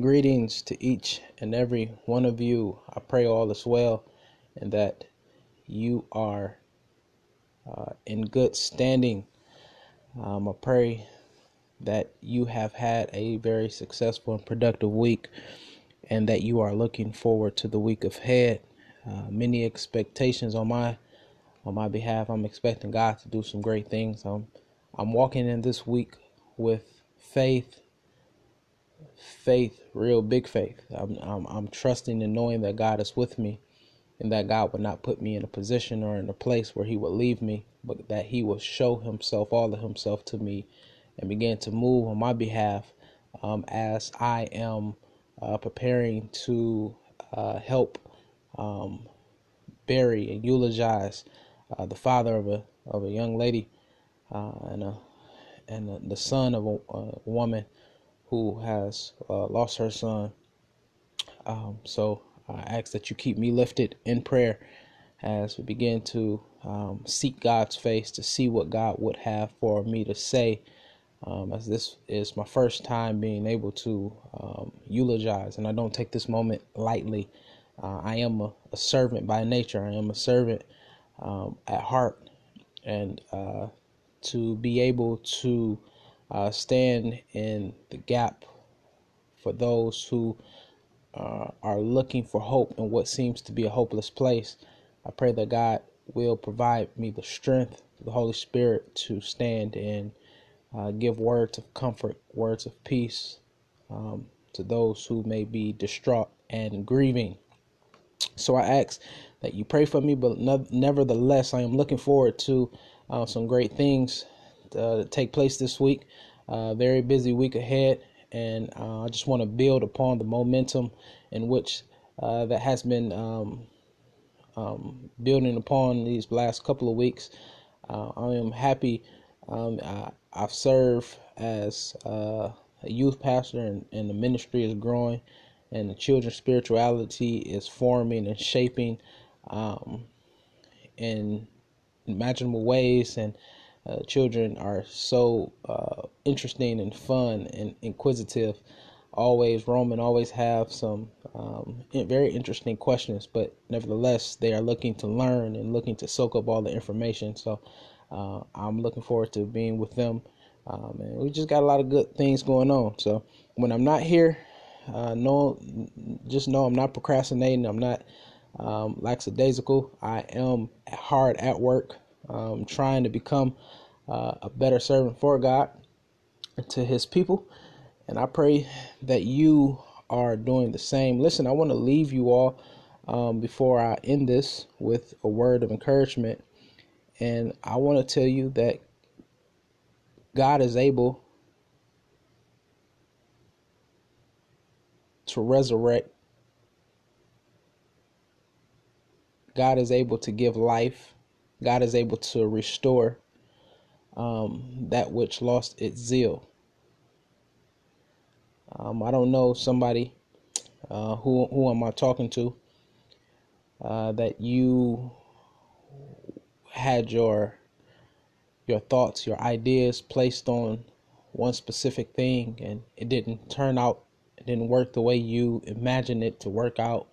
Greetings to each and every one of you. I pray all is well and that you are uh, in good standing. Um, I pray that you have had a very successful and productive week and that you are looking forward to the week ahead. Uh, many expectations on my on my behalf. I'm expecting God to do some great things. I'm I'm walking in this week with faith faith, real big faith. I'm, I'm, I'm trusting and knowing that God is with me and that God would not put me in a position or in a place where he would leave me, but that he will show himself, all of himself to me and begin to move on my behalf um, as I am uh, preparing to uh, help um, bury and eulogize uh, the father of a of a young lady uh, and a and the son of a, a woman who has uh, lost her son. Um, so I ask that you keep me lifted in prayer as we begin to um, seek God's face to see what God would have for me to say. Um, as this is my first time being able to um, eulogize, and I don't take this moment lightly. Uh, I am a, a, servant by nature. I am a servant um, at heart, and uh, to be able to uh, stand in the gap for those who uh, are looking for hope in what seems to be a hopeless place. I pray that God will provide me the strength, the Holy Spirit, to stand and uh, give words of comfort, words of peace um, to those who may be distraught and grieving. So I ask that you pray for me, but nevertheless, I am looking forward to uh, some great things uh, take place this week. Uh, very busy week ahead, and uh, I just want to build upon the momentum in which uh, that has been um, um, building upon these last couple of weeks. Uh, I am happy. Um, I, have served as a youth pastor, and, and the ministry is growing, and the children's spirituality is forming and shaping um, in imaginable ways, and uh, children are so uh, interesting and fun and inquisitive, always roaming, always have some um, very interesting questions, but nevertheless, they are looking to learn and looking to soak up all the information. So uh, I'm looking forward to being with them. Um, and we just got a lot of good things going on. So when I'm not here, uh, no, just know I'm not procrastinating. I'm not um, lackadaisical. I am hard at work um, trying to become uh, a better servant for God to His people. And I pray that you are doing the same. Listen, I want to leave you all um, before I end this with a word of encouragement. And I want to tell you that God is able to resurrect. God is able to give life. God is able to restore um, that which lost its zeal. Um, I don't know somebody uh, who who am I talking to uh, that you had your your thoughts, your ideas placed on one specific thing, and it didn't turn out, it didn't work the way you imagined it to work out.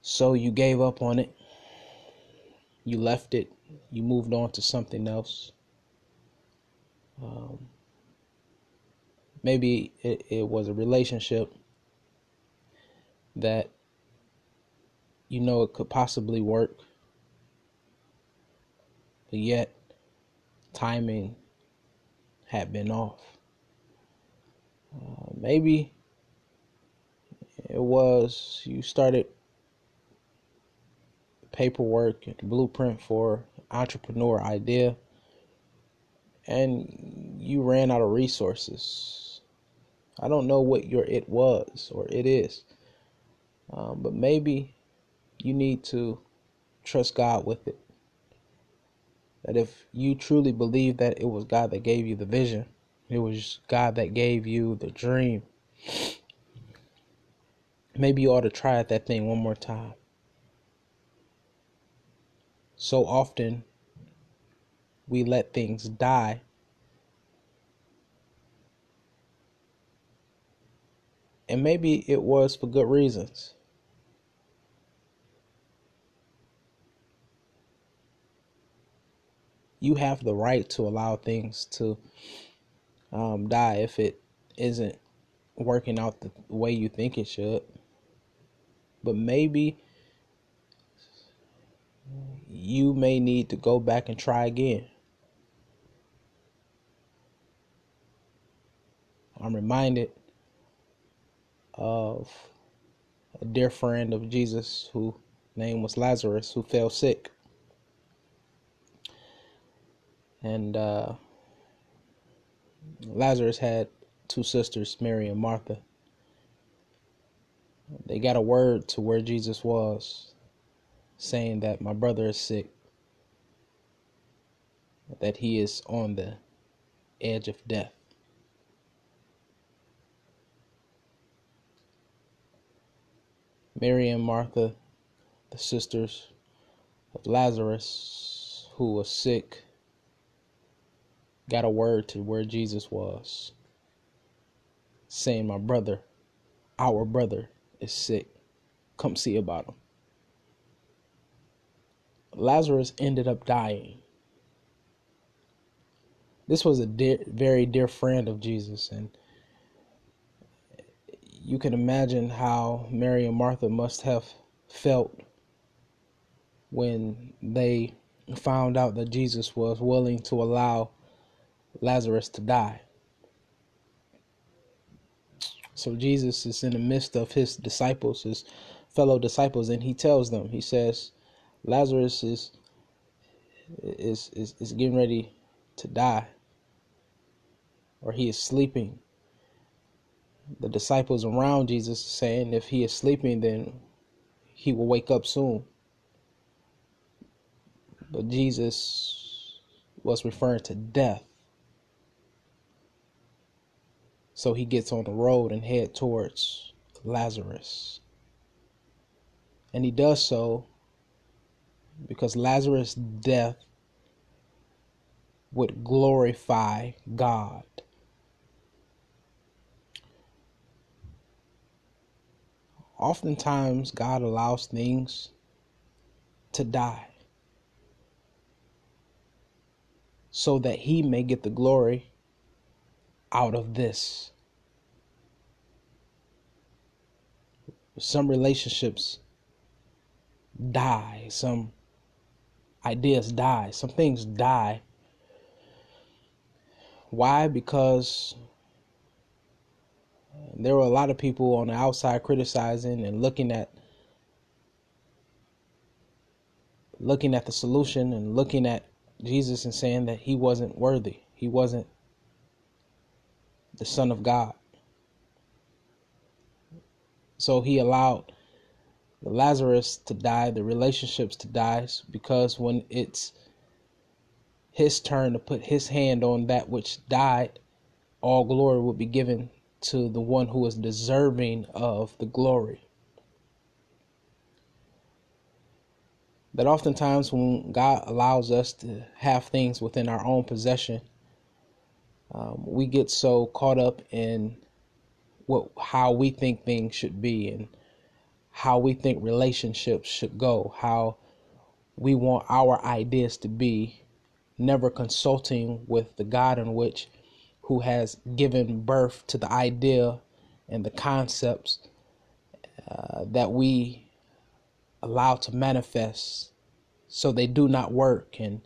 So you gave up on it. You left it. You moved on to something else. Um, maybe it, it was a relationship that you know it could possibly work, but yet timing had been off. Uh, maybe it was you started paperwork and blueprint for entrepreneur idea and you ran out of resources. I don't know what your it was or it is, um, but maybe you need to trust God with it. That if you truly believe that it was God that gave you the vision, it was God that gave you the dream, maybe you ought to try that thing one more time. So often we let things die. And maybe it was for good reasons. You have the right to allow things to um, die if it isn't working out the way you think it should. But maybe you may need to go back and try again. I'm reminded of a dear friend of Jesus whose name was Lazarus who fell sick. And uh, Lazarus had two sisters, Mary and Martha. They got a word to where Jesus was, saying that my brother is sick, that he is on the edge of death. Mary and Martha, the sisters of Lazarus, who was sick, got a word to where Jesus was, saying, My brother, our brother, is sick. Come see about him. Lazarus ended up dying. This was a dear, very dear friend of Jesus, and you can imagine how Mary and Martha must have felt when they found out that Jesus was willing to allow Lazarus to die. So Jesus is in the midst of his disciples, his fellow disciples, and he tells them, he says, Lazarus is is is, is getting ready to die, or he is sleeping the disciples around Jesus saying if he is sleeping, then he will wake up soon. But Jesus was referring to death. So he gets on the road and head towards Lazarus. And he does so because Lazarus' death would glorify God. oftentimes God allows things to die so that He may get the glory out of this. Some relationships die, some ideas die, some things die. Why? Because there were a lot of people on the outside criticizing and looking at looking at the solution and looking at Jesus and saying that he wasn't worthy. He wasn't the son of God. So he allowed Lazarus to die, the relationships to die because when it's his turn to put his hand on that which died, all glory will be given to the one who is deserving of the glory. That oftentimes, when God allows us to have things within our own possession, um, we get so caught up in what how we think things should be and how we think relationships should go, how we want our ideas to be, never consulting with the God in which who has given birth to the idea and the concepts uh, that we allow to manifest so they do not work. And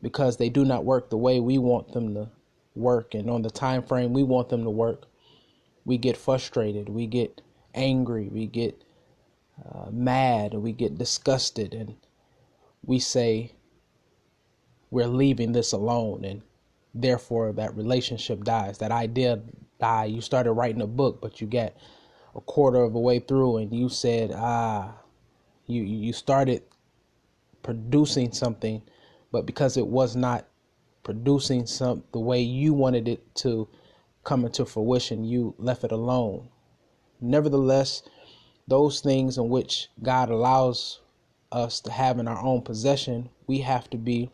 because they do not work the way we want them to work and on the time frame we want them to work we get frustrated. We get angry we get uh, mad we get disgusted and we say we're leaving this alone and therefore that relationship dies. That idea die. You started writing a book but you get a quarter of the way through and you said ah you you started producing something but because it was not producing some the way you wanted it to come into fruition you left it alone nevertheless those things in which God allows us to have in our own possession we have to be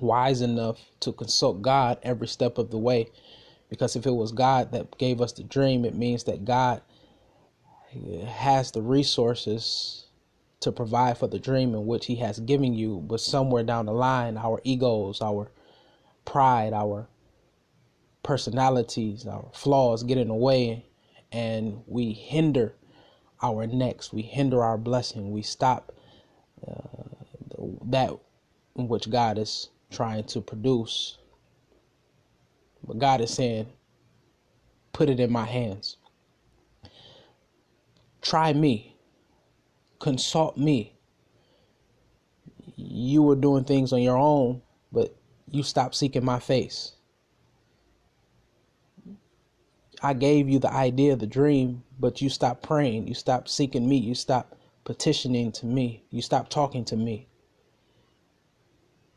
wise enough to consult God every step of the way Because if it was God that gave us the dream, it means that God has the resources to provide for the dream in which He has given you. But somewhere down the line, our egos, our pride, our personalities, our flaws get in the way, and we hinder our next. We hinder our blessing. We stop uh, that which God is trying to produce. But God is saying, put it in my hands. Try me. Consult me. You were doing things on your own, but you stopped seeking my face. I gave you the idea, the dream, but you stopped praying. You stopped seeking me. You stopped petitioning to me. You stopped talking to me.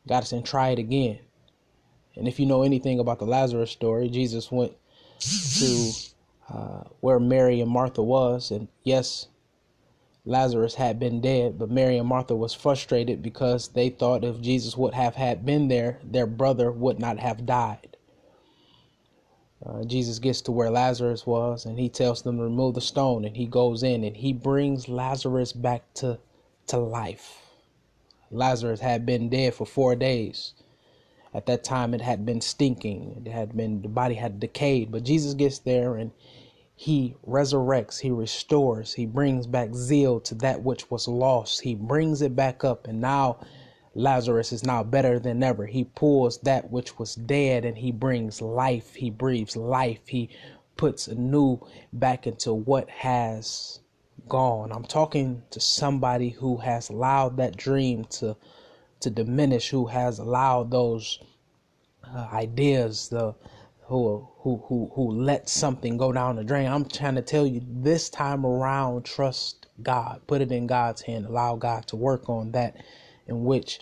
God said, try it again. And if you know anything about the Lazarus story, Jesus went to uh, where Mary and Martha was, and yes, Lazarus had been dead, but Mary and Martha was frustrated because they thought if Jesus would have had been there, their brother would not have died. Uh, Jesus gets to where Lazarus was and he tells them to remove the stone and he goes in and he brings Lazarus back to to life. Lazarus had been dead for 4 days. At that time it had been stinking. It had been the body had decayed, but Jesus gets there and he resurrects, he restores, he brings back zeal to that which was lost. He brings it back up and now Lazarus is now better than ever. He pulls that which was dead and he brings life. He breathes life. He puts new back into what has gone. I'm talking to somebody who has allowed that dream to to diminish, who has allowed those uh, ideas, the who who who who let something go down the drain. I'm trying to tell you this time around, trust God. Put it in God's hand. Allow God to work on that in which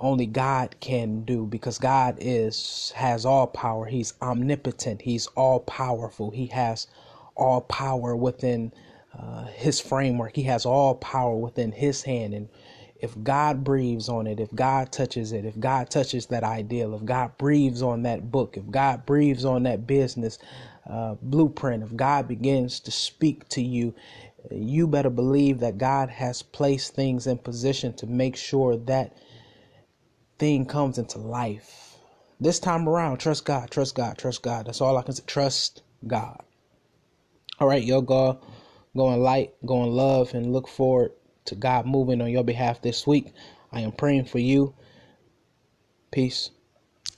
only God can do because God is has all power. He's omnipotent. He's all powerful. He has all power within uh, his framework. He has all power within his hand and if God breathes on it, if God touches it, if God touches that ideal, if God breathes on that book, if God breathes on that business uh, blueprint, if God begins to speak to you, you better believe that God has placed things in position to make sure that thing comes into life. This time around, trust God, trust God, trust God. That's all I can say. Trust God. All right, yo, go, go in light, go in love, and look forward to God moving on your behalf this week. I am praying for you. Peace.